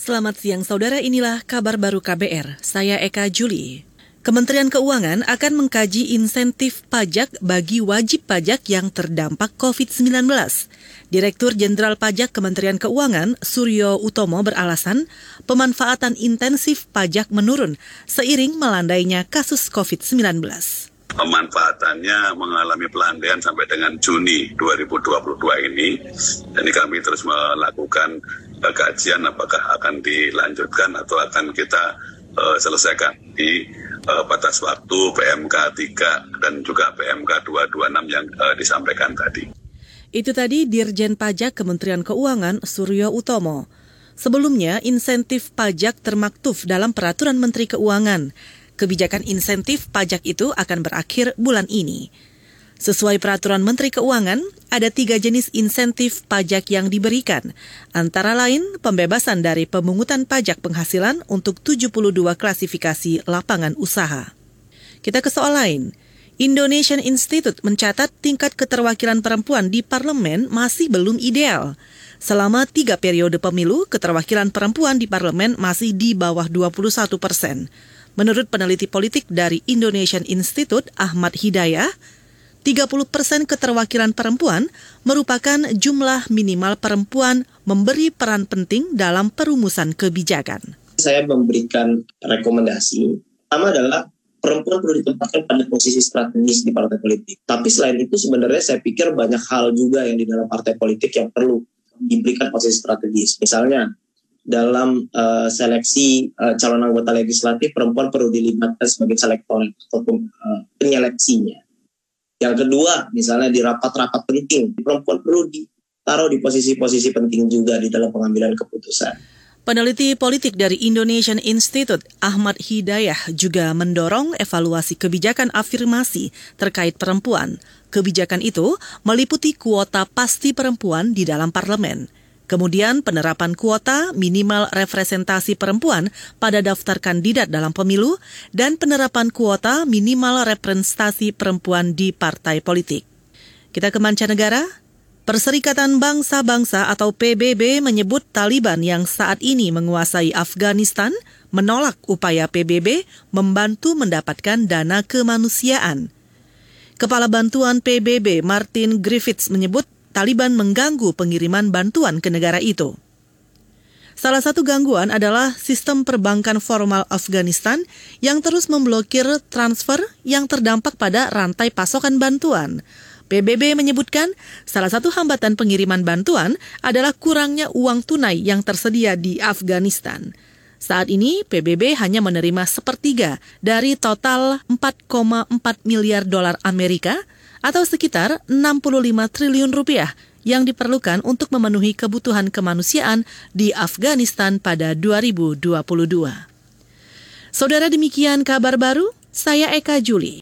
Selamat siang saudara, inilah kabar baru KBR. Saya Eka Juli. Kementerian Keuangan akan mengkaji insentif pajak bagi wajib pajak yang terdampak COVID-19. Direktur Jenderal Pajak Kementerian Keuangan, Suryo Utomo beralasan pemanfaatan intensif pajak menurun seiring melandainya kasus COVID-19 pemanfaatannya mengalami pelandaian sampai dengan Juni 2022 ini. Jadi kami terus melakukan kajian apakah akan dilanjutkan atau akan kita uh, selesaikan di uh, batas waktu PMK 3 dan juga PMK 226 yang uh, disampaikan tadi. Itu tadi Dirjen Pajak Kementerian Keuangan Suryo Utomo. Sebelumnya, insentif pajak termaktuf dalam Peraturan Menteri Keuangan. Kebijakan insentif pajak itu akan berakhir bulan ini. Sesuai peraturan Menteri Keuangan, ada tiga jenis insentif pajak yang diberikan, antara lain pembebasan dari pemungutan pajak penghasilan untuk 72 klasifikasi lapangan usaha. Kita ke soal lain. Indonesian Institute mencatat tingkat keterwakilan perempuan di parlemen masih belum ideal. Selama tiga periode pemilu, keterwakilan perempuan di parlemen masih di bawah 21 persen. Menurut peneliti politik dari Indonesian Institute, Ahmad Hidayah, 30 persen keterwakilan perempuan merupakan jumlah minimal perempuan memberi peran penting dalam perumusan kebijakan. Saya memberikan rekomendasi, pertama adalah perempuan perlu ditempatkan pada posisi strategis di partai politik. Tapi selain itu sebenarnya saya pikir banyak hal juga yang di dalam partai politik yang perlu diberikan posisi strategis. Misalnya dalam uh, seleksi uh, calon anggota legislatif perempuan perlu dilibatkan sebagai selektor ataupun uh, penyeleksinya yang kedua, misalnya di rapat-rapat penting, perempuan perlu ditaruh di posisi-posisi penting juga di dalam pengambilan keputusan. Peneliti politik dari Indonesian Institute, Ahmad Hidayah, juga mendorong evaluasi kebijakan afirmasi terkait perempuan. Kebijakan itu meliputi kuota pasti perempuan di dalam parlemen. Kemudian penerapan kuota minimal representasi perempuan pada daftar kandidat dalam pemilu dan penerapan kuota minimal representasi perempuan di partai politik. Kita ke mancanegara. Perserikatan Bangsa-Bangsa atau PBB menyebut Taliban yang saat ini menguasai Afghanistan menolak upaya PBB membantu mendapatkan dana kemanusiaan. Kepala Bantuan PBB Martin Griffiths menyebut Taliban mengganggu pengiriman bantuan ke negara itu. Salah satu gangguan adalah sistem perbankan formal Afghanistan yang terus memblokir transfer yang terdampak pada rantai pasokan bantuan. PBB menyebutkan salah satu hambatan pengiriman bantuan adalah kurangnya uang tunai yang tersedia di Afghanistan. Saat ini PBB hanya menerima sepertiga dari total 4,4 miliar dolar Amerika atau sekitar 65 triliun rupiah yang diperlukan untuk memenuhi kebutuhan kemanusiaan di Afghanistan pada 2022. Saudara demikian kabar baru, saya Eka Juli.